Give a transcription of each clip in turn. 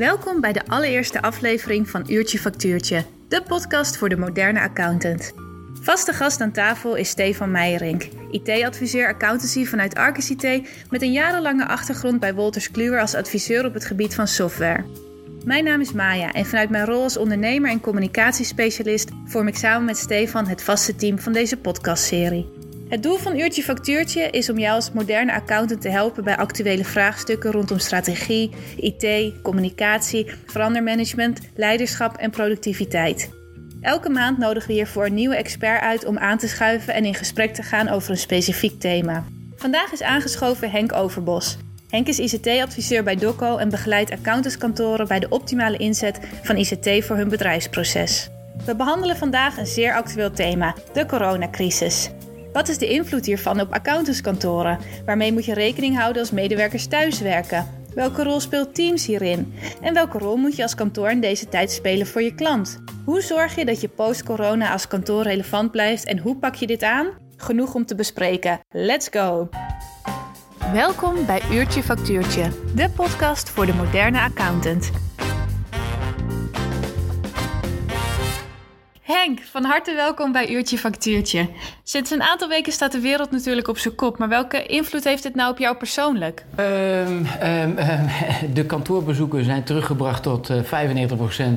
Welkom bij de allereerste aflevering van Uurtje Factuurtje, de podcast voor de moderne accountant. Vaste gast aan tafel is Stefan Meijerink, IT-adviseur accountancy vanuit Arcus IT met een jarenlange achtergrond bij Wolters Kluwer als adviseur op het gebied van software. Mijn naam is Maya en vanuit mijn rol als ondernemer en communicatiespecialist vorm ik samen met Stefan het vaste team van deze podcastserie. Het doel van Uurtje Factuurtje is om jou als moderne accountant te helpen bij actuele vraagstukken rondom strategie, IT, communicatie, verandermanagement, leiderschap en productiviteit. Elke maand nodigen we hiervoor een nieuwe expert uit om aan te schuiven en in gesprek te gaan over een specifiek thema. Vandaag is aangeschoven Henk Overbos. Henk is ICT-adviseur bij Doco en begeleidt accountantskantoren bij de optimale inzet van ICT voor hun bedrijfsproces. We behandelen vandaag een zeer actueel thema, de coronacrisis. Wat is de invloed hiervan op accountantskantoren? Waarmee moet je rekening houden als medewerkers thuiswerken? Welke rol speelt Teams hierin? En welke rol moet je als kantoor in deze tijd spelen voor je klant? Hoe zorg je dat je post-corona als kantoor relevant blijft en hoe pak je dit aan? Genoeg om te bespreken. Let's go! Welkom bij Uurtje Factuurtje, de podcast voor de moderne accountant. Henk, van harte welkom bij Uurtje Factuurtje. Sinds een aantal weken staat de wereld natuurlijk op zijn kop, maar welke invloed heeft dit nou op jou persoonlijk? Um, um, de kantoorbezoeken zijn teruggebracht tot uh,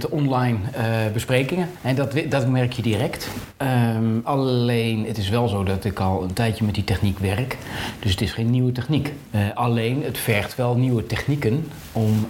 95% online uh, besprekingen. En dat, dat merk je direct. Alleen, het is wel zo dat ik al een tijdje met die techniek werk. Dus het is geen nieuwe techniek. Uh, alleen, het vergt wel nieuwe technieken om,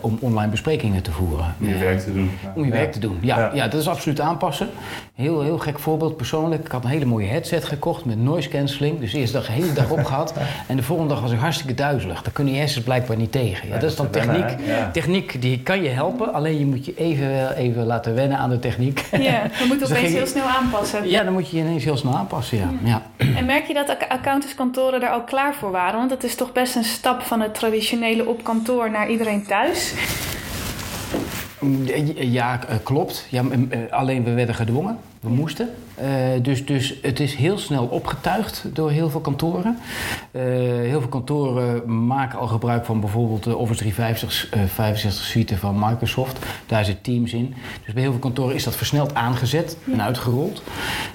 om online besprekingen te voeren. Om je werk te doen. Om je ja. werk te doen, ja, ja. ja. dat is absoluut aanpassen. Heel, heel gek voorbeeld persoonlijk. Ik had een hele mooie headset gekocht met noise cancelling. Dus eerst dag de hele dag op gehad. En de volgende dag was ik hartstikke duizelig. Daar kunnen je hersens blijkbaar niet tegen. Ja, dat is dan techniek. Techniek die kan je helpen. Alleen je moet je even, even laten wennen aan de techniek. Ja, we moeten dus opeens heel snel aanpassen. Ja, dan moet je je ineens heel snel aanpassen, ja. ja. En merk je dat accountantskantoren daar ook klaar voor waren? Want het is toch best een stap van het traditionele op kantoor naar iedereen thuis. Ja, klopt. Ja, alleen we werden gedwongen. We moesten. Uh, dus, dus het is heel snel opgetuigd door heel veel kantoren. Uh, heel veel kantoren maken al gebruik van bijvoorbeeld de Office 365 uh, 65 suite van Microsoft. Daar zit Teams in. Dus bij heel veel kantoren is dat versneld aangezet en uitgerold.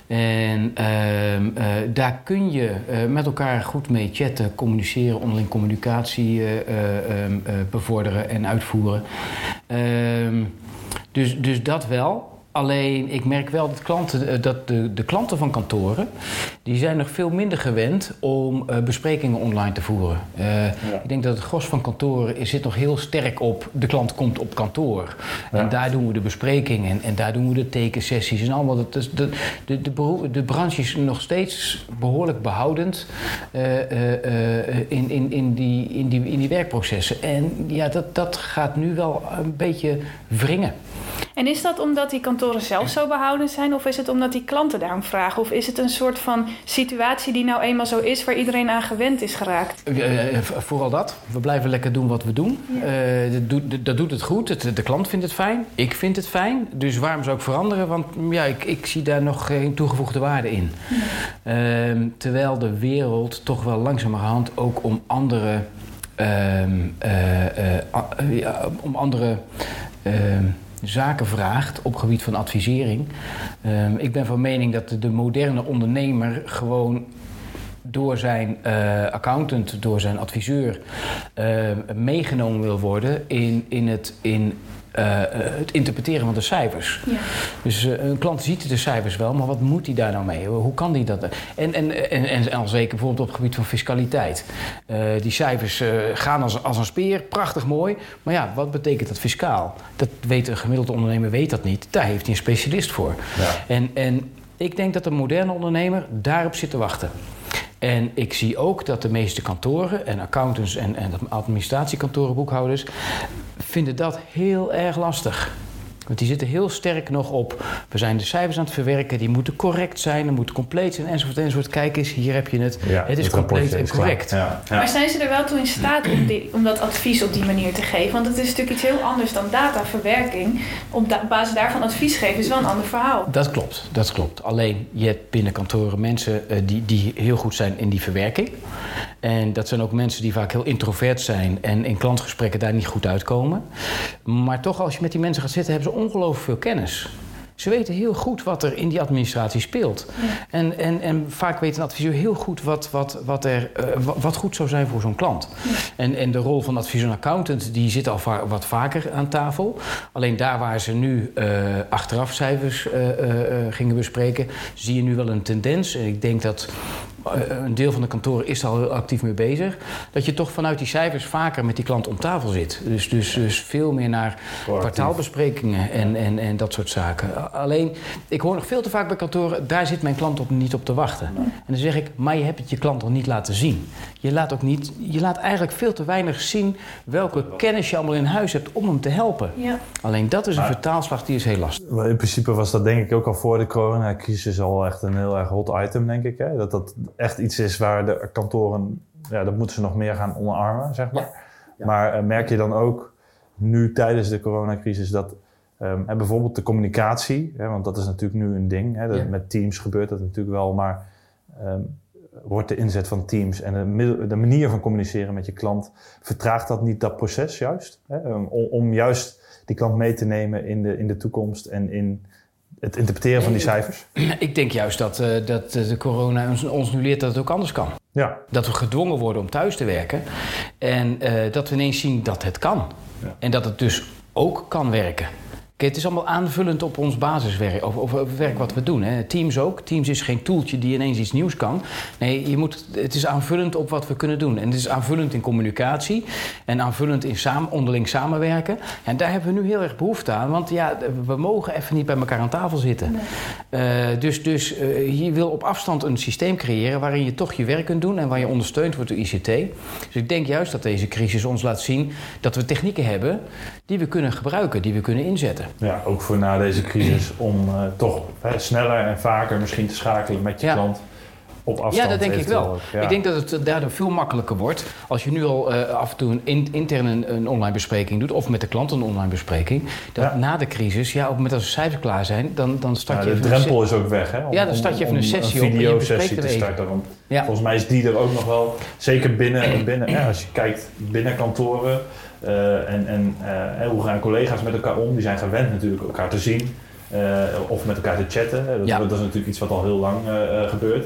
En ehm, daar kun je met elkaar goed mee chatten, communiceren, onderling communicatie ehm, bevorderen en uitvoeren. Ehm, dus, dus dat wel. Alleen ik merk wel dat, klanten, eh, dat de, de, klanten van kantoren... die zijn nog veel minder gewend om uh, besprekingen online te voeren. Uh, ja. Ik denk dat het gros van kantoren zit nog heel sterk op... de klant komt op kantoor. Ja. En daar doen we de besprekingen en, en, daar doen we de tekensessies en allemaal. Dat, de, de, de, de branche is nog steeds behoorlijk behoudend... in, in, in, die, in, die, in die werkprocessen. En ja, dat, dat gaat nu wel een beetje wringen. En is dat omdat die kantoren zelf zo behouden zijn, of is het omdat die klanten daarom vragen? Of is het een soort van situatie die nou eenmaal zo is waar iedereen aan gewend is geraakt? Uh, vooral dat. We blijven lekker doen wat we doen. Ja. Uh, dat, doet, dat, doet het goed. De klant vindt het fijn. Ik vind het fijn. Dus waarom zou ik veranderen? Want ja, ik, ik zie daar nog geen toegevoegde waarde in. Ja. Uh, terwijl de wereld toch wel langzamerhand ook om andere. Ehm, ja, om andere ehm, zaken vraagt op gebied van advisering. Um, ik ben van mening dat de moderne ondernemer gewoon door zijn uh, accountant, door zijn adviseur uh, meegenomen wil worden in, in, het, in het interpreteren van de cijfers. Ja. Dus uh, een klant ziet de cijfers wel, maar wat moet hij daar nou mee? Hoe kan hij dat? En, en, en, en al zeker bijvoorbeeld op het gebied van fiscaliteit. Uh, die cijfers gaan als, als een speer, prachtig mooi. Maar ja, wat betekent dat fiscaal? Dat weet een gemiddelde ondernemer weet dat niet. Daar heeft hij een specialist voor. Ja. En, en ik denk dat een moderne ondernemer daarop zit te wachten. En ik zie ook dat de meeste kantoren en accountants en, en administratiekantoren, boekhouders, vinden dat heel erg lastig. Want die zitten heel sterk nog op. We zijn de cijfers aan het verwerken, die moeten correct zijn, die moeten compleet zijn, enzovoort. enzovoort. Kijk eens, hier heb je het. Ja, het is compleet en correct. Ja. Maar zijn ze er wel toe in staat om, die, om dat advies op die manier te geven? Want het is natuurlijk iets heel anders dan dataverwerking. Op, da- op basis daarvan advies geven is wel een ander verhaal. Dat klopt, dat klopt. Alleen je hebt binnen kantoren mensen eh, die, die heel goed zijn in die verwerking. En dat zijn ook mensen die vaak heel introvert zijn en in klantgesprekken daar niet goed uitkomen. Maar toch, als je met die mensen gaat zitten, hebben ze ongelooflijk veel kennis. Ze weten heel goed wat er in die administratie speelt. En, en, en vaak weet een adviseur heel goed wat, wat, wat, er, eh, wa- wat goed zou zijn voor zo'n klant. En, en de rol van adviseur en accountant die zit al va- wat vaker aan tafel. Alleen daar waar ze nu eh, achteraf cijfers eh, gingen bespreken, zie je nu wel een tendens. En ik denk dat een deel van de kantoren is er al heel actief mee bezig. Dat je toch vanuit die cijfers vaker met die klant om tafel zit. Dus, dus, dus veel meer naar kwartaalbesprekingen en, en, en dat soort zaken. Alleen, ik hoor nog veel te vaak bij kantoren, daar zit mijn klant op niet op te wachten. En dan zeg ik, maar je hebt het je klant nog niet laten zien. Je laat, ook niet, je laat eigenlijk veel te weinig zien welke kennis je allemaal in huis hebt om hem te helpen. Ja. Alleen dat is een vertaalslag die is heel lastig. Maar In principe was dat denk ik ook al voor de coronacrisis al echt een heel erg hot item, denk ik. Hè? Dat dat echt iets is waar de kantoren, ja, dat moeten ze nog meer gaan omarmen, zeg maar. Ja. Maar eh, merk je dan ook nu tijdens de coronacrisis dat ehm, hè, bijvoorbeeld de communicatie, hè, want dat is natuurlijk nu een ding. Hè, dat Ja. Met Teams gebeurt dat natuurlijk wel, maar ehm, wordt de inzet van Teams en de, middel- de manier van communiceren met je klant, vertraagt dat niet dat proces juist? Hè? Om, om juist die klant mee te nemen in de, in de toekomst en in het interpreteren van die cijfers? Ik denk juist dat, eh, dat eh, de corona ons, ons nu leert dat het ook anders kan. Ja, Dat we gedwongen worden om thuis te werken. En eh, dat we ineens zien dat het kan. Ja. En dat het dus ook kan werken. Kijk, het is allemaal aanvullend op ons basiswerk, of, of, of werk wat we doen. Hè. Teams ook. Teams is geen toeltje die ineens iets nieuws kan. Nee, je moet, het is aanvullend op wat we kunnen doen. En het is aanvullend in communicatie en aanvullend in samen, onderling samenwerken. En daar hebben we nu heel erg behoefte aan, want ja, we mogen even niet bij elkaar aan tafel zitten. Eh, dus dus eh, je wil op afstand een systeem creëren waarin je toch je werk kunt doen en waar je ondersteund wordt door ICT. Dus ik denk juist dat deze crisis ons laat zien dat we technieken hebben die we kunnen gebruiken, die we kunnen inzetten. Ja ook voor na deze crisis om eh, toch hè, sneller en vaker misschien te schakelen met je Ja. klant op afstand. Ja, dat denk ik wel. Ja. Ik denk dat het daardoor veel makkelijker wordt als je nu al eh, af en toe een in- intern een, een online bespreking doet of met de klant een online bespreking. Dat Ja. na de crisis, ja, op het moment dat de cijfers klaar zijn, dan, dan start Ja, je de een drempel is ook weg, hè? Om, Ja, dan start je even een sessie op en je videosessie bespreekt te starten. Want volgens mij is die er ook nog wel, zeker binnen, binnen als je kijkt binnen kantoren eh, en, en eh, hoe gaan collega's met elkaar om? Die zijn gewend natuurlijk elkaar te zien eh, of met elkaar te chatten. Dat, Ja. dat is natuurlijk iets wat al heel lang gebeurt.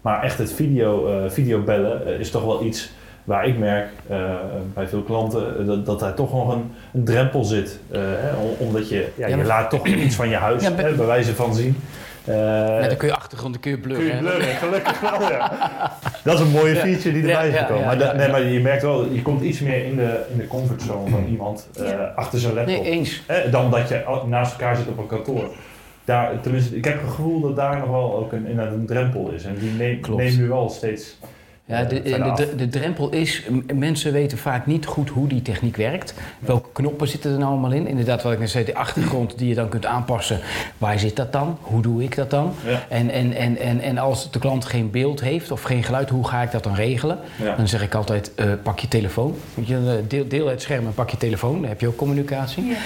Maar echt het video, eh, videobellen is toch wel iets waar ik merk bij veel klanten dat, dat daar toch nog een, een drempel zit. Hè, om- omdat je, ja, Ja, je laat toch iets van je huis hè, bij wijze van zien. Dan kun je achtergrond dan kun je blurren. Kun je blurren, gelukkig wel, ja. Dat is een mooie feature die erbij is ja, gekomen. ja, maar, nee, ja. maar je merkt wel, je komt iets meer in de, in de comfortzone van iemand eh, Ja. achter zijn laptop. Nee, eens. Eh, dan dat je naast elkaar zit op een kantoor. Daar, tenminste, ik heb het gevoel dat daar nog wel ook een, een drempel is. En die neemt nu wel steeds Ja, de, eh, af. de, de, de drempel is, mensen weten vaak niet goed hoe die techniek werkt. Welke knoppen zitten er nou allemaal in? Inderdaad, wat ik net zei, de achtergrond die je dan kunt aanpassen. Waar zit dat dan? Hoe doe ik dat dan? Ja. En, en, en, en, en als de klant geen beeld heeft of geen geluid, hoe ga ik dat dan regelen? Ja. Dan zeg ik altijd, eh, pak je telefoon. Weet je, eh, deel, deel het scherm en pak je telefoon. Dan heb je ook communicatie. Ja.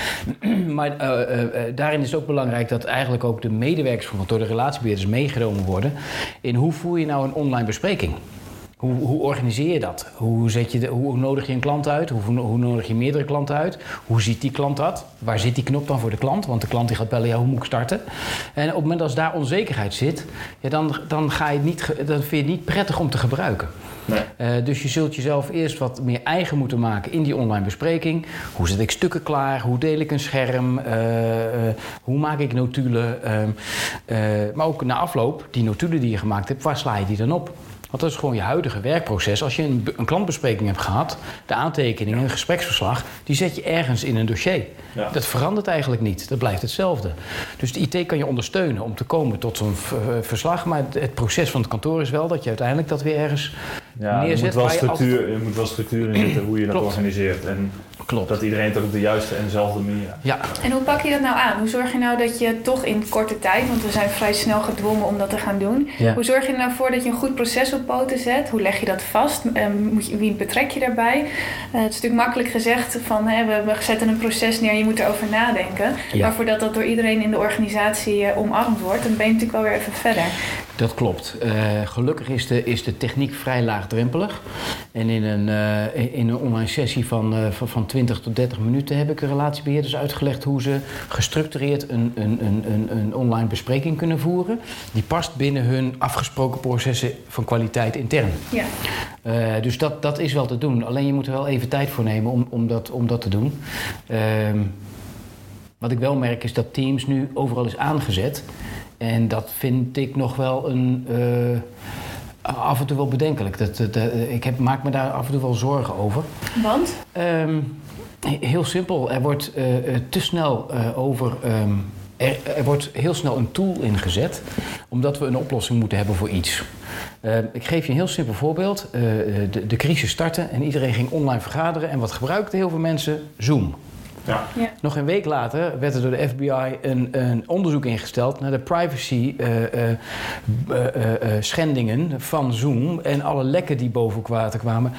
Maar eh, eh, eh, daarin is het ook belangrijk dat eigenlijk ook de medewerkers van door de relatiebeheerders meegenomen worden. In hoe voer je nou een online bespreking? Hoe, hoe organiseer je dat? Hoe, zet je de, hoe nodig je een klant uit? Hoe, hoe nodig je meerdere klanten uit? Hoe ziet die klant dat? Waar zit die knop dan voor de klant? Want de klant die gaat bellen, ja, hoe moet ik starten? En op het moment als daar onzekerheid zit, ja, dan, dan, ga je het niet, dan vind je het niet prettig om te gebruiken. Nee. Eh, dus je zult jezelf eerst wat meer eigen moeten maken in die online bespreking. Hoe zet ik stukken klaar? Hoe deel ik een scherm? Eh, eh, hoe maak ik notulen? Ehm, eh, maar ook na afloop, die notulen die je gemaakt hebt, waar sla je die dan op? Want dat is gewoon je huidige werkproces. Als je een, een klantbespreking hebt gehad, de aantekeningen, een gespreksverslag, die zet je ergens in een dossier. Ja. Dat verandert eigenlijk niet. Dat blijft hetzelfde. Dus de IT kan je ondersteunen om te komen tot zo'n verslag. Maar het- het proces van het kantoor is wel dat je uiteindelijk dat weer ergens Ja, er neerzet. moet wel structuur, altijd- er moet wel structuur in zitten hoe je dat Klopt. organiseert. En Klopt. dat iedereen het op de juiste en dezelfde manier Ja, En hoe pak je dat nou aan? Hoe zorg je nou dat je toch in korte tijd, want we zijn vrij snel gedwongen om dat te gaan doen. Ja. Hoe zorg je er nou voor dat je een goed proces op poten zet? Hoe leg je dat vast? Moet je, wie betrek je daarbij? Eh, het is natuurlijk makkelijk gezegd van hè, we, we zetten een proces neer, je moet erover nadenken. Ja. Maar voordat dat door iedereen in de organisatie eh, omarmd wordt, dan ben je natuurlijk wel weer even verder. Dat klopt. Eh, gelukkig is de, is de techniek vrij laagdrempelig. En in een, eh, in een online sessie van, eh, van, van 20 tot 30 minuten heb ik de relatiebeheerders uitgelegd hoe ze gestructureerd een, een, een, een, een online bespreking kunnen voeren. Die past binnen hun afgesproken processen van kwaliteit intern. Ja. Dus dat, dat is wel te doen. Alleen je moet er wel even tijd voor nemen om, om, dat, om dat te doen. Ehm, wat ik wel merk is dat Teams nu overal is aangezet. En dat vind ik nog wel een. eh, af en toe wel bedenkelijk. Dat, dat, dat- ik heb, maak me daar af en toe wel zorgen over. Want? Ehm, he- heel simpel. Er wordt eh, eh, te snel over. ehm, er, er wordt heel snel een tool ingezet, omdat we een oplossing moeten hebben voor iets. Ehm, ik geef je een heel simpel voorbeeld. De, de crisis startte en iedereen ging online vergaderen. En wat gebruikten heel veel mensen? Zoom. Ja. Ja. Nog een week later werd er door de FBI een, een onderzoek ingesteld naar de privacy eh, eh, eh, schendingen van Zoom en alle lekken die boven water kwamen.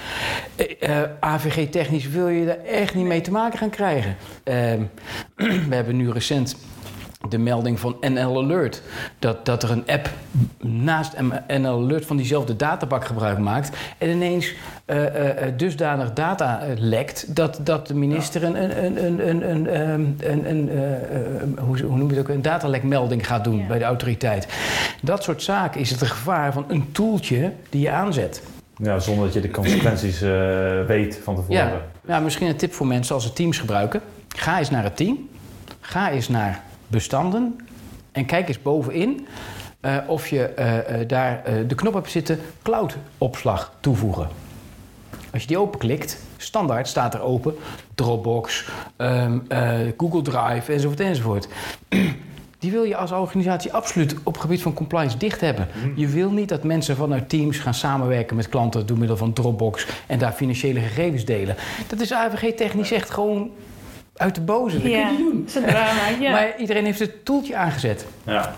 Eh, eh, AVG-technisch wil je daar echt niet mee te maken gaan krijgen. Ehm, we hebben nu recent de melding van NL Alert. Dat, dat er een app naast NL Alert van diezelfde databak gebruik maakt. En ineens eh, eh, eh, dusdanig data lekt. Dat, dat de minister een, een, een, een, een, een, ehm, een, een, eh, eh, hoe, hoe noem je het ook, een datalekmelding gaat doen Ja. bij de autoriteit. Dat soort zaken is het een gevaar van een toeltje die je aanzet. Ja, zonder dat je de consequenties eh, weet van tevoren. Ja. ja, misschien een tip voor mensen als ze Teams gebruiken. Ga eens naar het team. Ga eens naar bestanden. En kijk eens bovenin eh, of je eh, eh, daar de knop hebt zitten cloud-opslag toevoegen. Als je die openklikt, standaard staat er open Dropbox, ehm, eh, Google Drive enzovoort enzovoort. Die wil je als organisatie absoluut op gebied van compliance dicht hebben. Je wil niet dat mensen vanuit teams gaan samenwerken met klanten door middel van Dropbox en daar financiële gegevens delen. Dat is AVG technisch echt gewoon uit de boze. Dat kun je doen. dat is een drama. Ja. Maar iedereen heeft het toeltje aangezet. Ja.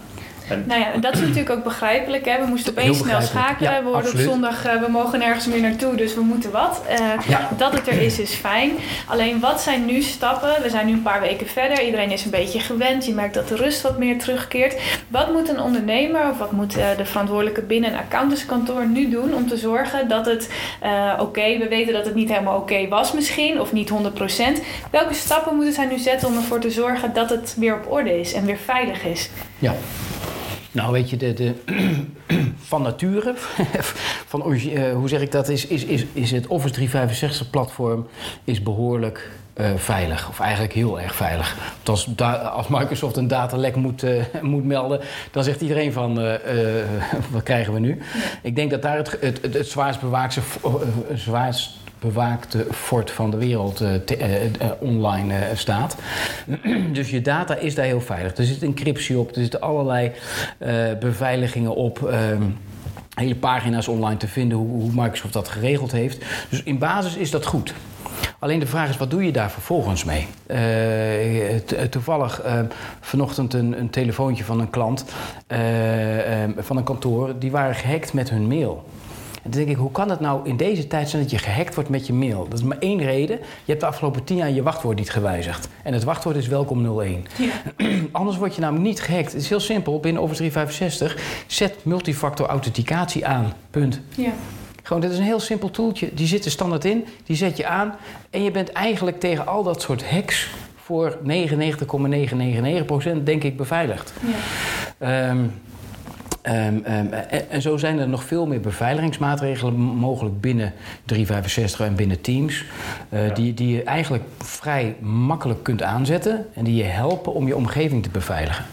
En, Nou ja, dat is natuurlijk ook begrijpelijk. Hè? We moesten opeens snel schakelen. Ja, we hoorden absoluut. op zondag, eh, we mogen nergens meer naartoe, dus we moeten wat. Eh, Ja. Dat het er is, is fijn. Alleen wat zijn nu stappen? We zijn nu een paar weken verder. Iedereen is een beetje gewend. Je merkt dat de rust wat meer terugkeert. Wat moet een ondernemer of wat moet eh, de verantwoordelijke binnen een accountantskantoor nu doen om te zorgen dat het oké, we weten dat het niet helemaal oké was misschien, of niet 100%. Welke stappen moeten zij nu zetten om ervoor te zorgen dat het weer op orde is en weer veilig is? Ja. Nou, weet je, de, de, van nature, van, eh, hoe zeg ik dat, is, is, is, is het Office 365 platform is behoorlijk eh, veilig. Of eigenlijk heel erg veilig. Als, als Microsoft een datalek moet, eh, moet melden, dan zegt iedereen van, wat krijgen we nu? Ik denk dat daar het, het, het, zwaarst bewaakte, zwaarst bewaakte fort van de wereld eh, eh, eh, online staat. dus je data is daar heel veilig. Er zit encryptie op, er zitten allerlei beveiligingen op. ehm, hele pagina's online te vinden hoe, hoe Microsoft dat geregeld heeft. Dus in basis is dat goed. Alleen de vraag is, wat doe je daar vervolgens mee? To- toevallig vanochtend een, een telefoontje van een klant eh, eh, van een kantoor. Die waren gehackt met hun mail. En dan denk ik, hoe kan het nou in deze tijd zijn dat je gehackt wordt met je mail? Dat is maar één reden. Je hebt de afgelopen tien jaar je wachtwoord niet gewijzigd. En het wachtwoord is welkom 01. Anders word je namelijk niet gehackt. Het is heel simpel. Binnen Office 365 zet multifactor authenticatie aan. Punt. Ja. Gewoon, dit is een heel simpel toeltje. Die zit er standaard in, die zet je aan. En je bent eigenlijk tegen al dat soort hacks voor 99,999% denk ik beveiligd. Ja. Ehm, ehm, ehm, en, en zo zijn er nog veel meer beveiligingsmaatregelen mogelijk binnen 365 en binnen Teams. eh, Ja. die, die je eigenlijk vrij makkelijk kunt aanzetten en die je helpen om je omgeving te beveiligen.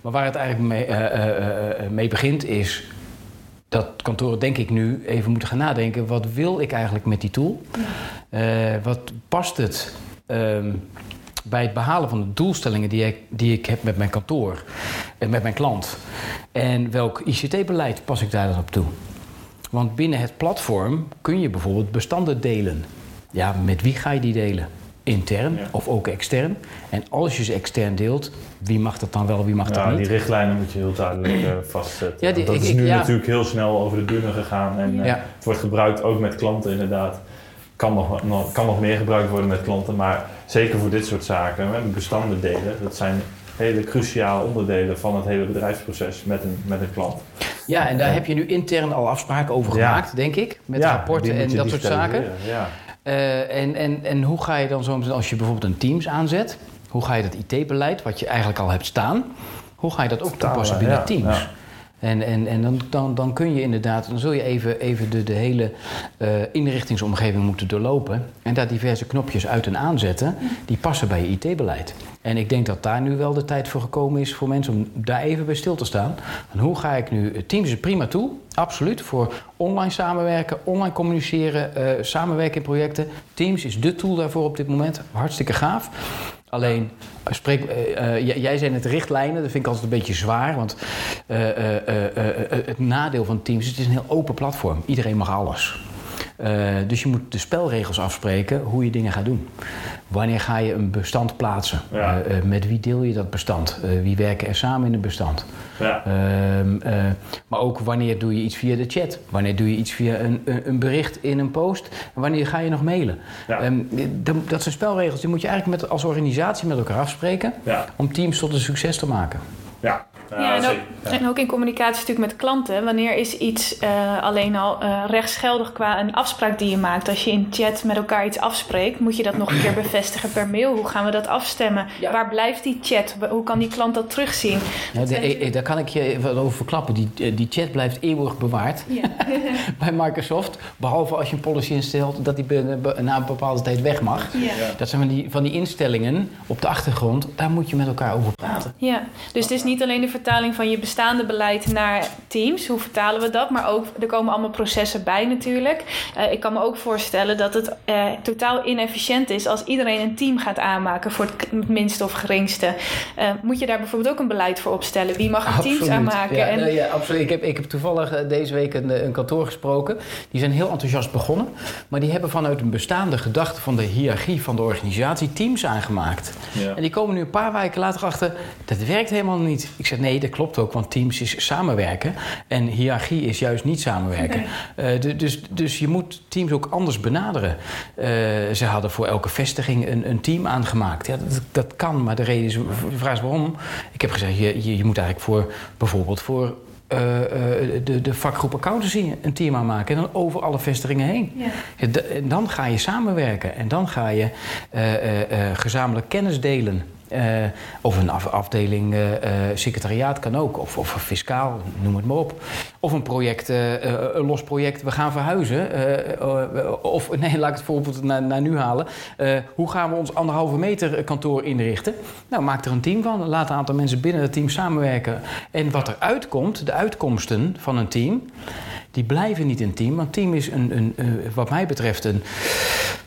Maar waar het eigenlijk mee, eh, eh, eh, eh, mee begint is dat kantoren denk ik nu even moeten gaan nadenken. Wat wil ik eigenlijk met die tool? Eh, wat past het ehm, bij het behalen van de doelstellingen die ik, die ik heb met mijn kantoor en met mijn klant? En welk ICT-beleid pas ik daar dan op toe? Want binnen het platform kun je bijvoorbeeld bestanden delen. Ja, met wie ga je die delen? Intern Ja. of ook extern? En als je ze extern deelt, wie mag dat dan wel, wie mag dat Ja, niet? die richtlijnen moet je heel duidelijk eh, vastzetten. Ja, die- Want dat ik- is nu natuurlijk heel snel over de bühne gegaan. En eh, het wordt gebruikt ook met klanten inderdaad. Kan nog, nog, kan nog meer gebruikt worden met klanten. Maar zeker voor dit soort zaken, hè, bestanden delen. Dat zijn hele cruciale onderdelen van het hele bedrijfsproces met een, met een klant. Ja, en daar heb je nu intern al afspraken over Ja. gemaakt, denk ik. Met Ja, rapporten en dat soort zaken. Eh, en, en, en hoe ga je dan zo, als je bijvoorbeeld een Teams aanzet, hoe ga je dat IT-beleid, wat je eigenlijk al hebt staan, hoe ga je dat ook toepassen binnen Teams? En, en, en dan, dan, dan kun je inderdaad, dan zul je even, even de, hele eh, inrichtingsomgeving moeten doorlopen en daar diverse knopjes uit en aanzetten die passen bij je IT-beleid. En ik denk dat daar nu wel de tijd voor gekomen is voor mensen om daar even bij stil te staan. Hoe ga ik nu, Teams is prima toe, absoluut, voor online samenwerken, online communiceren, eh, samenwerken in projecten. Teams is de tool daarvoor op dit moment, hartstikke gaaf. Alleen, eh, spreek, j- jij zei net richtlijnen, dat vind ik altijd een beetje zwaar. Want het nadeel van Teams is, het is een heel open platform. Iedereen mag alles. Eh, dus je moet de spelregels afspreken hoe je dingen gaat doen. Wanneer ga je een bestand plaatsen? Ja. Eh, eh, met wie deel je dat bestand? Wie werken er samen in een bestand? Ja. Ehm, eh, maar ook wanneer doe je iets via de chat? Wanneer doe je iets via een, een, bericht in een post? En wanneer ga je nog mailen? Ja. Ehm, dat, dat zijn spelregels die moet je eigenlijk met, als organisatie met elkaar afspreken om teams tot een succes te maken. Ja. Ja, en, ook, zeker. Ja. en ook in communicatie natuurlijk met klanten. Wanneer is iets eh, alleen al eh, rechtsgeldig qua een afspraak die je maakt? Als je in chat met elkaar iets afspreekt, moet je dat nog een keer bevestigen per mail. Hoe gaan we dat afstemmen? Ja. Waar blijft die chat? Hoe kan die klant dat terugzien? De- eh, daar kan ik je wat over verklappen. Die, die chat blijft eeuwig bewaard Ja. bij Microsoft. Behalve als je een policy instelt dat die be- na een bepaalde tijd weg mag. Ja. Dat zijn van die, van die instellingen op de achtergrond. Daar moet je met elkaar over praten. Ja, dus het is niet alleen de vertaling van je bestaande beleid naar teams. Hoe vertalen we dat? Maar ook, er komen allemaal processen bij natuurlijk. Eh, ik kan me ook voorstellen dat het eh, totaal inefficiënt is als iedereen een team gaat aanmaken voor het minste of geringste. Eh, moet je daar bijvoorbeeld ook een beleid voor opstellen? Wie mag er teams aanmaken? Ja, en, ja, absoluut. Ik heb, ik heb toevallig deze week een, een kantoor gesproken. Die zijn heel enthousiast begonnen. Maar die hebben vanuit een bestaande gedachte van de hiërarchie van de organisatie teams aangemaakt. Ja. En die komen nu een paar weken later achter, dat werkt helemaal niet. Ik zeg nee, dat klopt ook, want teams is samenwerken. En hiërarchie is juist niet samenwerken. Eh, du- dus, dus je moet teams ook anders benaderen. Eh, ze hadden voor elke vestiging een, een team aangemaakt. Ja, dat, dat kan, maar de reden is, de vraag is waarom. Ik heb gezegd, je, je, je moet eigenlijk voor, bijvoorbeeld voor eh, de, de vakgroep accountancy een team aanmaken. En dan over alle vestigingen heen. Ja. En dan ga je samenwerken. En dan ga je eh, gezamenlijk kennis delen. Eh, of een af- afdeling eh, eh, secretariaat kan ook. Of, of fiscaal, noem het maar op. Of een project, een los project, we gaan verhuizen. Of nee, laat ik het voorbeeld naar, naar nu halen. Hoe gaan we ons anderhalve meter kantoor inrichten? Nou, maak er een team van. Laat een aantal mensen binnen het team samenwerken. En wat er uitkomt, de uitkomsten van een team... die blijven niet in team. Want team is een, een, wat mij betreft een,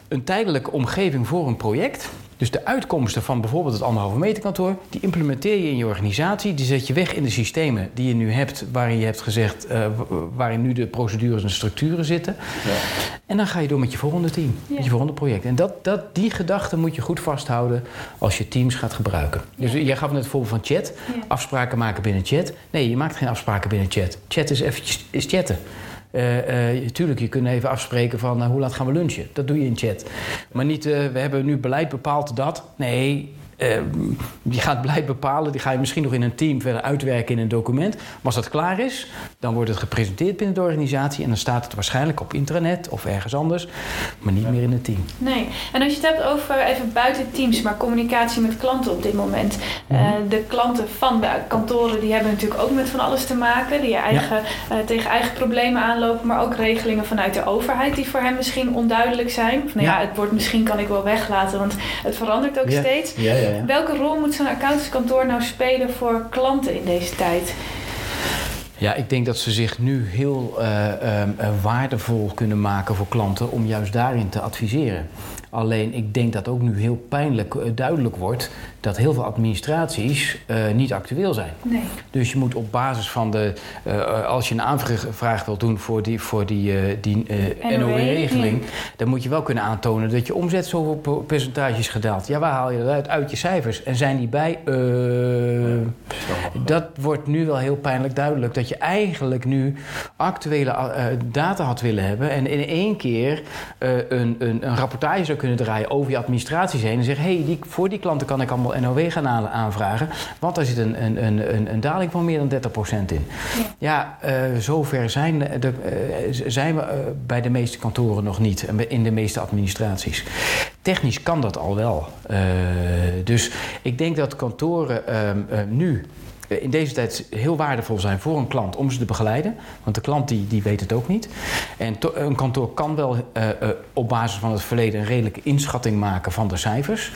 een tijdelijke omgeving voor een project. Dus de uitkomsten van bijvoorbeeld het anderhalve meter kantoor, die implementeer je in je organisatie. Die zet je weg in de systemen die je nu hebt, waarin je hebt gezegd, eh, waarin nu de procedures en structuren zitten. En dan ga je door met je volgende team, Ja. met je volgende project. En dat, dat, die gedachte moet je goed vasthouden als je teams gaat gebruiken. Dus jij gaf net het voorbeeld van chat, Ja. afspraken maken binnen chat. Nee, je maakt geen afspraken binnen chat. Chat is eventjes is chatten. Eh, tuurlijk, je kunt even afspreken van eh, hoe laat gaan we lunchen. Dat doe je in chat. Maar niet, we hebben nu beleid bepaald dat. Nee, eh, je gaat beleid bepalen. Die ga je misschien nog in een team verder uitwerken in een document. Maar als dat klaar is, dan wordt het gepresenteerd binnen de organisatie. En dan staat het waarschijnlijk op intranet of ergens anders. Maar niet meer in het team. Nee, en als je het hebt over even buiten teams, maar communicatie met klanten op dit moment. Mhm. Eh, de klanten van de kantoren die hebben natuurlijk ook met van alles te maken. Die eigen, eh, tegen eigen problemen aanlopen, maar ook regelingen vanuit de overheid die voor hen misschien onduidelijk zijn. Of, nou ja. Ja. het woord misschien kan ik wel weglaten, want het verandert ook Ja. steeds. Ja, ja, ja. Welke rol moet zo'n accountantskantoor nou spelen voor klanten in deze tijd? Ja, ik denk dat ze zich nu heel uh, uh, waardevol kunnen maken voor klanten om juist daarin te adviseren. Alleen ik denk dat ook nu heel pijnlijk duidelijk wordt dat heel veel administraties uh, niet actueel zijn. Nee. Dus je moet op basis van de, uh, als je een aanvraag wilt doen voor die, voor die, uh, die NOW-regeling, dan moet je wel kunnen aantonen dat je omzet zoveel percentage is gedaald. Ja, waar haal je dat uit? Uit je cijfers. En zijn die bij? dat wordt nu wel heel pijnlijk duidelijk. Dat je eigenlijk nu actuele data had willen hebben en in één keer een, een, een rapportage zou kunnen draaien over je administraties heen en zeggen: hé, hey, die, voor die klanten kan ik allemaal NOW gaan aanvragen. Want daar zit een, een, een, een daling van meer dan 30% in. Ja, uh, zover zijn, de, uh, zijn we uh, bij de meeste kantoren nog niet. In de meeste administraties. Technisch kan dat al wel. dus ik denk dat kantoren ehm, nu in deze tijd heel waardevol zijn voor een klant om ze te begeleiden. Want de klant die, die weet het ook niet. En een kantoor kan wel uh, uh, op basis van het verleden een redelijke inschatting maken van de cijfers.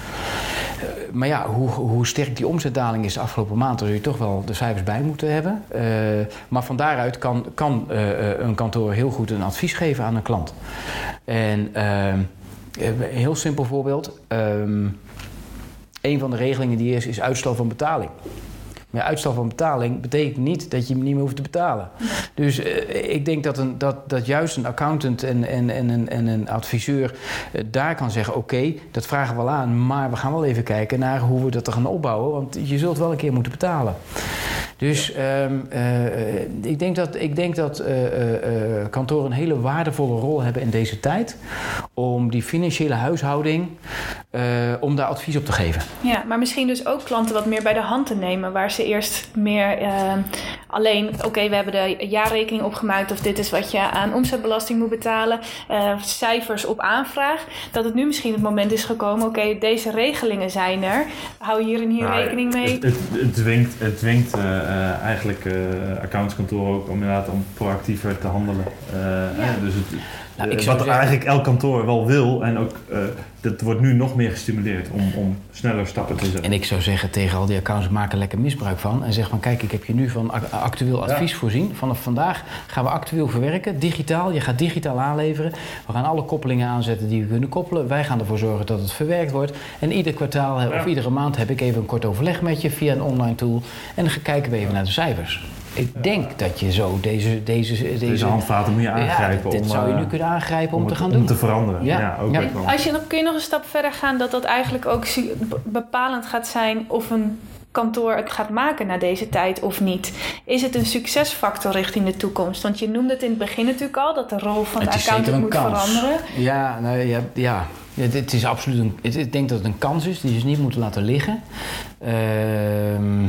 Maar ja, hoe, hoe sterk die omzetdaling is de afgelopen maand, daar zul je toch wel de cijfers bij moeten hebben. maar van daaruit kan, kan een kantoor heel goed een advies geven aan een klant. En een heel simpel voorbeeld. Um, een van de regelingen die is, is uitstel van betaling. Maar uitstel van betaling betekent niet dat je hem niet meer hoeft te betalen. Dus uh, ik denk dat, een, dat, dat juist een accountant en, en, en, een, en een adviseur uh, daar kan zeggen: Oké, okay, dat vragen we wel aan, maar we gaan wel even kijken naar hoe we dat er gaan opbouwen. Want je zult wel een keer moeten betalen. Dus um, uh, ik denk dat, ik denk dat kantoren een hele waardevolle rol hebben in deze tijd. Om die financiële huishouding, om daar advies op te geven. Ja, maar misschien dus ook klanten wat meer bij de hand te nemen. Waar ze eerst meer uh, alleen, oké, okay, we hebben de jaarrekening opgemaakt of dit is wat je aan omzetbelasting moet betalen, uh, cijfers op aanvraag. Dat het nu misschien het moment is gekomen, oké, okay, deze regelingen zijn er. Hou hier en hier nou, rekening mee. Het, het, het, dwingt, het dwingt uh, eigenlijk accountskantoren ook om inderdaad om proactiever te handelen. Ja. dus het, nou, wat zeggen... eigenlijk elk kantoor wel wil en ook dat wordt nu nog meer gestimuleerd om, om sneller stappen te zetten. En ik zou zeggen tegen al die accounts, maak er lekker misbruik van. En zeg van kijk, ik heb je nu van actueel advies ja. voorzien. Vanaf vandaag gaan we actueel verwerken, digitaal. Je gaat digitaal aanleveren. We gaan alle koppelingen aanzetten die we kunnen koppelen. Wij gaan ervoor zorgen dat het verwerkt wordt. En ieder kwartaal ja. of iedere maand heb ik even een kort overleg met je via een online tool. En dan kijken we even naar de cijfers. Ik denk dat je zo deze... Deze, deze, deze handvaten moet je aangrijpen. Ja, dit, om, zou je nu kunnen aangrijpen om, om te gaan doen. Om te veranderen. Ja. ja ook ja. Als je nog, kun je nog een stap verder gaan dat dat eigenlijk ook bepalend gaat zijn of een kantoor het gaat maken na deze tijd of niet. Is het een succesfactor richting de toekomst? Want je noemde het in het begin natuurlijk al dat de rol van de accountant moet kans. veranderen. Ja, nou, ja, ja. Het, het is absoluut een, het, ik denk dat het een kans is die je niet moeten laten liggen. Ehm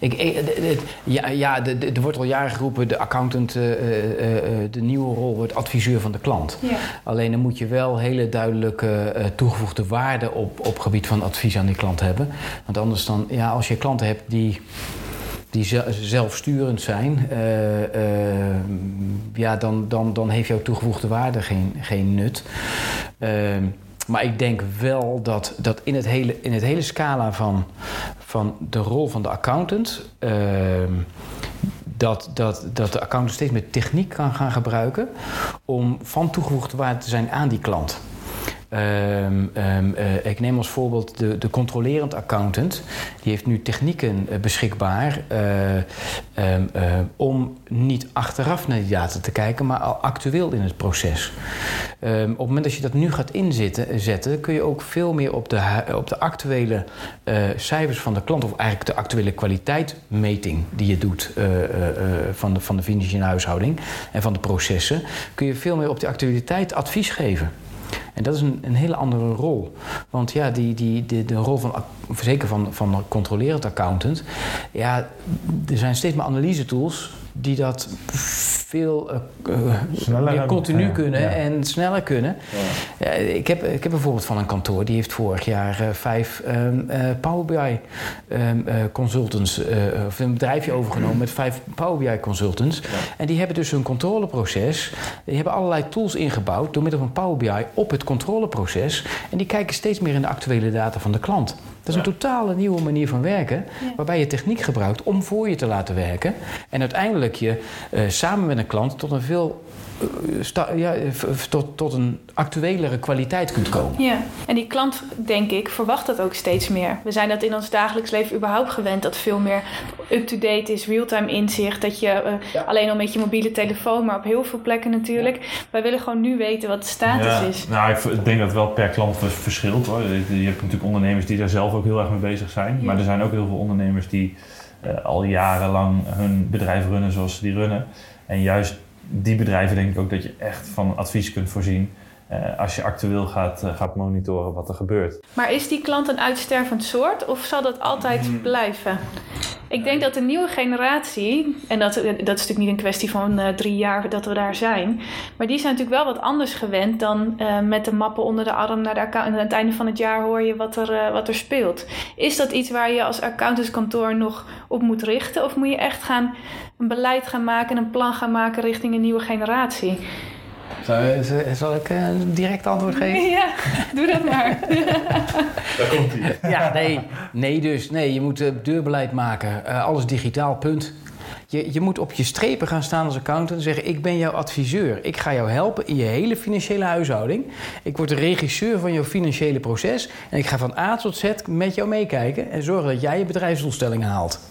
ik, ja, ja er wordt al jaren geroepen, de accountant, uh, uh, de nieuwe rol wordt adviseur van de klant. Ja. Alleen dan moet je wel hele duidelijke toegevoegde waarde op, op gebied van advies aan die klant hebben. Want anders dan, ja, als je klanten hebt die die zelfsturend zijn, uh, uh, ja, dan, dan, dan heeft jouw toegevoegde waarde geen, geen nut. Uh, maar ik denk wel dat, dat in, het hele, in het hele scala van, van de rol van de accountant. Uh, dat, dat, dat de accountant steeds meer techniek kan gaan gebruiken om van toegevoegde waarde te zijn aan die klant. Um, um, uh, ik neem als voorbeeld de, de controlerend accountant. Die heeft nu technieken uh, beschikbaar uh, um, om niet achteraf naar die data te kijken, maar al actueel in het proces. op het moment dat je dat nu gaat inzetten, zetten, kun je ook veel meer op de, op de actuele cijfers van de klant, of eigenlijk de actuele kwaliteitmeting die je doet van, de, van de financiële huishouding en van de processen, kun je veel meer op de actualiteit advies geven. En dat is een, een hele andere rol. Want ja, die, die, de, de rol van, zeker van, van controlerend accountant, ja, er zijn steeds meer analyse tools die dat veel uh, meer continu kunnen ja. en sneller kunnen. Ja. ik, heb, ik heb een voorbeeld van een kantoor die heeft vorig jaar uh, vijf um, uh, Power BI um, consultants, of een bedrijfje overgenomen met vijf Power BI consultants. En die hebben dus hun controleproces, die hebben allerlei tools ingebouwd door middel van Power BI op het controleproces. En die kijken steeds meer in de actuele data van de klant. Dat is een totale nieuwe manier van werken, waarbij je techniek gebruikt om voor je te laten werken. En uiteindelijk je uh, samen met een klant tot een veel ja, tot, tot een actuelere kwaliteit kunt komen. Ja, en die klant, denk ik, verwacht dat ook steeds meer. We zijn dat in ons dagelijks leven überhaupt gewend, dat veel meer up-to-date is, real-time inzicht. Dat je uh, ja. alleen al met je mobiele telefoon, maar op heel veel plekken natuurlijk. Wij willen gewoon nu weten wat de status ja, is. Nou, ik denk dat het wel per klant verschilt hoor. Je hebt natuurlijk ondernemers die daar zelf ook heel erg mee bezig zijn. Maar er zijn ook heel veel ondernemers die uh, al jarenlang hun bedrijf runnen zoals ze die runnen. En juist die bedrijven denk ik ook dat je echt van advies kunt voorzien. Uh, als je actueel gaat, uh, gaat monitoren wat er gebeurt. Maar is die klant een uitstervend soort of zal dat altijd hmm. blijven? Ik denk dat de nieuwe generatie, en dat, dat is natuurlijk niet een kwestie van uh, drie jaar dat we daar zijn, maar die zijn natuurlijk wel wat anders gewend dan met de mappen onder de arm naar de account. En aan het einde van het jaar hoor je wat er, wat er speelt. Is dat iets waar je als accountantskantoor nog op moet richten? Of moet je echt gaan een beleid gaan maken en een plan gaan maken richting een nieuwe generatie? Zal ik een direct antwoord geven? Ja, doe dat maar. Daar komt hij. Ja, nee, nee dus. Nee, je moet deurbeleid maken. Uh, alles digitaal, punt. Je, je moet op je strepen gaan staan als accountant en zeggen: Ik ben jouw adviseur. Ik ga jou helpen in je hele financiële huishouding. Ik word de regisseur van jouw financiële proces. En ik ga van A tot Z met jou meekijken en zorgen dat jij je bedrijfsdoelstellingen haalt.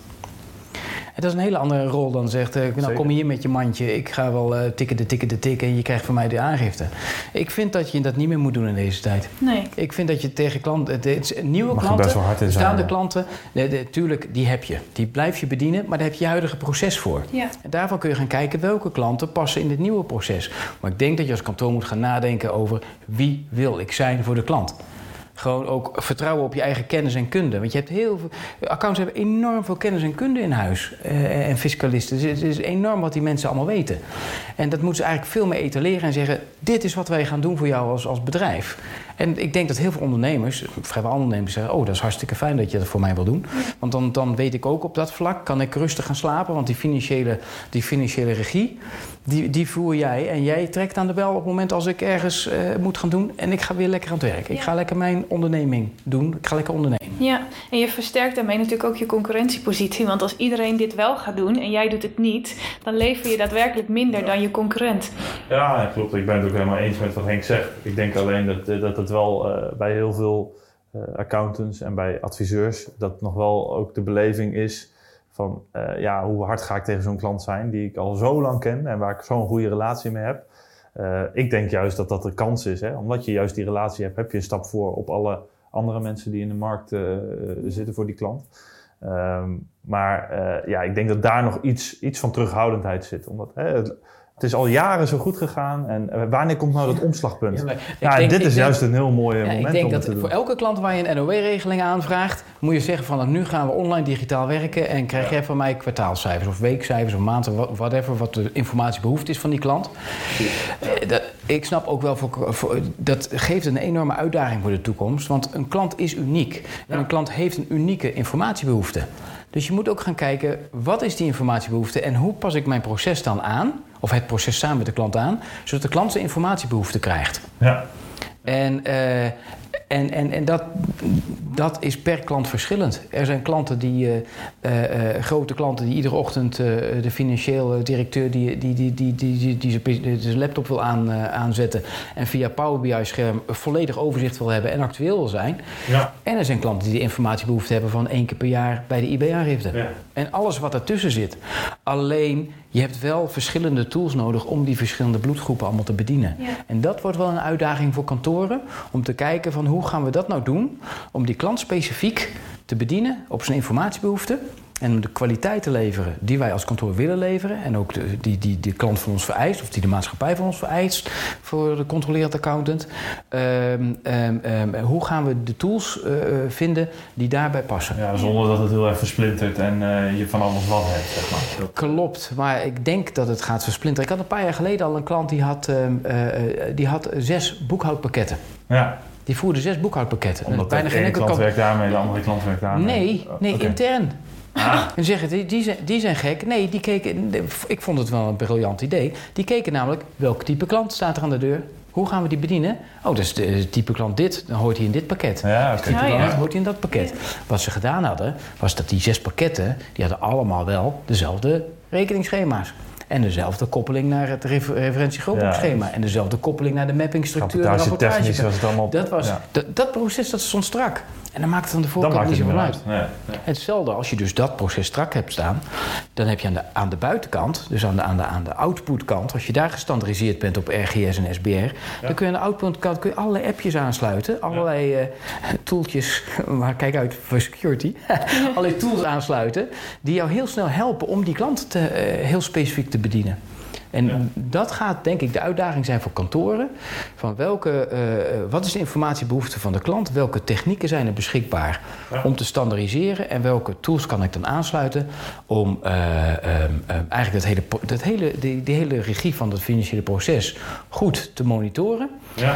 Dat is een hele andere rol dan zegt, uh, nou kom hier met je mandje, ik ga wel uh, tikken de tikken de tikken en je krijgt van mij de aangifte. Ik vind dat je dat niet meer moet doen in deze tijd. Nee. Ik vind dat je tegen klanten, de, nieuwe Mag klanten, bestaande klanten, natuurlijk die heb je. Die blijf je bedienen, maar daar heb je je huidige proces voor. Ja. En daarvan kun je gaan kijken welke klanten passen in dit nieuwe proces. Maar ik denk dat je als kantoor moet gaan nadenken over wie wil ik zijn voor de klant. Gewoon ook vertrouwen op je eigen kennis en kunde. Want je hebt heel veel. Accounts hebben enorm veel kennis en kunde in huis. Uh, en fiscalisten. Dus het is enorm wat die mensen allemaal weten. En dat moeten ze eigenlijk veel meer etaleren en zeggen: Dit is wat wij gaan doen voor jou als, als bedrijf. En ik denk dat heel veel ondernemers, vrijwel ondernemers, zeggen: Oh, dat is hartstikke fijn dat je dat voor mij wil doen. Want dan, dan weet ik ook op dat vlak, kan ik rustig gaan slapen. Want die financiële, die financiële regie, die, die voer jij. En jij trekt aan de bel op het moment als ik ergens uh, moet gaan doen. En ik ga weer lekker aan het werk. Ja. Ik ga lekker mijn onderneming doen. Ik ga lekker ondernemen. Ja, en je versterkt daarmee natuurlijk ook je concurrentiepositie. Want als iedereen dit wel gaat doen en jij doet het niet, dan lever je daadwerkelijk minder dan je concurrent. Ja, klopt. Ik ben het ook helemaal eens met wat Henk zegt. Ik denk alleen dat, dat het wel uh, bij heel veel uh, accountants en bij adviseurs, dat nog wel ook de beleving is van uh, ja, hoe hard ga ik tegen zo'n klant zijn die ik al zo lang ken en waar ik zo'n goede relatie mee heb. Uh, ik denk juist dat dat de kans is. Hè? Omdat je juist die relatie hebt, heb je een stap voor op alle andere mensen die in de markt uh, zitten voor die klant. Um, maar ja, ik denk dat daar nog iets, iets van terughoudendheid zit. Omdat hè, het, het is al jaren zo goed gegaan. En wanneer komt nou dat omslagpunt? Ja, ja denk, dit is juist een heel mooi ja, moment Ik denk om dat te doen. voor elke klant waar je een NOW-regeling aanvraagt... moet je zeggen van nou, nu gaan we online digitaal werken... en krijg jij van mij kwartaalcijfers of weekcijfers of maanden... whatever, wat de informatiebehoefte is van die klant. Dat, ik snap ook wel, voor, voor, dat geeft een enorme uitdaging voor de toekomst. Want een klant is uniek. En een klant heeft een unieke informatiebehoefte. Dus je moet ook gaan kijken, wat is die informatiebehoefte... en hoe pas ik mijn proces dan aan of het proces samen met de klant aan, zodat de klant zijn informatiebehoefte krijgt. Ja. En, uh, en, en, en dat, dat is per klant verschillend. Er zijn klanten die, uh, uh, grote klanten die iedere ochtend de financieel directeur die, die, die, die, die, die, die zijn laptop wil aan, aanzetten en via Power BI-scherm volledig overzicht wil hebben en actueel wil zijn. Ja. En er zijn klanten die de informatiebehoefte hebben van één keer per jaar bij de IB-aangifte. Ja. En alles wat ertussen zit. Alleen je hebt wel verschillende tools nodig om die verschillende bloedgroepen allemaal te bedienen. Ja. En dat wordt wel een uitdaging voor kantoren om te kijken van hoe gaan we dat nou doen om die klant specifiek te bedienen op zijn informatiebehoeften. En om de kwaliteit te leveren die wij als kantoor willen leveren. En ook de, die, die de klant van ons vereist, of die de maatschappij van ons vereist voor de controlerend accountant. Um, um, um, hoe gaan we de tools uh, vinden die daarbij passen? Ja, zonder dat het heel erg versplintert en uh, je van alles wat hebt, zeg maar. Dat... Klopt, maar ik denk dat het gaat versplinteren. Ik had een paar jaar geleden al een klant die had, uh, die had zes boekhoudpakketten. Ja. Die voerde zes boekhoudpakketten. Omdat bijna geen klant werkt daarmee, de andere klant werkt daarmee. Nee, nee okay. intern. Ah. En zeggen, die, die, zijn, die zijn gek. Nee, die keken, ik vond het wel een briljant idee. Die keken namelijk, welk type klant staat er aan de deur? Hoe gaan we die bedienen? Oh, dus de type klant dit, dan hoort hij in dit pakket. Ja, oké. type Ja, klant ja. hoort hij in dat pakket. Wat ze gedaan hadden, was dat die zes pakketten... die hadden allemaal wel dezelfde rekeningsschema's. En dezelfde koppeling naar het refer- referentiegroepschema. En dezelfde koppeling naar de mappingstructuur. de Rapportage technisch rapportage. was het allemaal... Dat, was, ja. dat, dat proces dat stond strak. En dan maakt het aan de Dan voorkant niet zoveel uit. Nee, nee. Hetzelfde als je dus dat proces strak hebt staan, dan heb je aan de, aan de buitenkant, dus aan de, aan de, aan de outputkant, als je daar gestandardiseerd bent op RGS en SBR, dan kun je aan de outputkant kun je allerlei appjes aansluiten, allerlei eh tooltjes, maar kijk uit voor security, allerlei tools aansluiten, die jou heel snel helpen om die klant te, eh, heel specifiek te bedienen. En Ja. dat gaat denk ik de uitdaging zijn voor kantoren. Van welke, eh, wat is de informatiebehoefte van de klant? Welke technieken zijn er beschikbaar Ja. om te standaardiseren? En welke tools kan ik dan aansluiten om eh, ehm, eigenlijk dat hele, dat hele, die, die hele regie van het financiële proces goed te monitoren? Ja.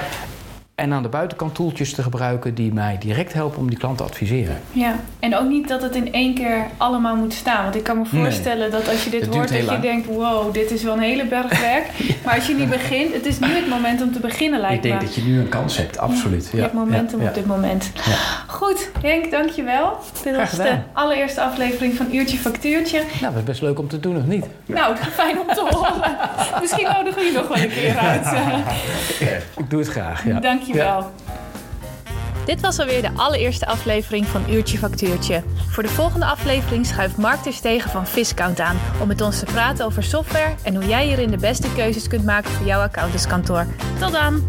En aan de buitenkant tooltjes te gebruiken die mij direct helpen om die klant te adviseren. Ja, en ook niet dat het in één keer allemaal moet staan. Want ik kan me Nee. voorstellen dat als je dit hoort, dat je denkt: wow, dit is wel een hele berg werk. Maar als je niet begint, het is nu het moment om te beginnen, lijkt Ik denk me. dat je nu een kans hebt, absoluut. Je hebt momentum ja, op dit moment. Ja. Goed, Henk, dankjewel. Dit was de allereerste aflevering van Uurtje Factuurtje. Nou, dat is best leuk om te doen, of niet? Nou, fijn om te horen. Misschien nodigen we je nog wel een keer uit. Ik doe het graag. Ja. Dankjewel. Dit was alweer de allereerste aflevering van Uurtje Factuurtje. Voor de volgende aflevering schuift Mark Terstegen van Viscount aan om met ons te praten over software en hoe jij hierin de beste keuzes kunt maken voor jouw accountantskantoor. Tot dan!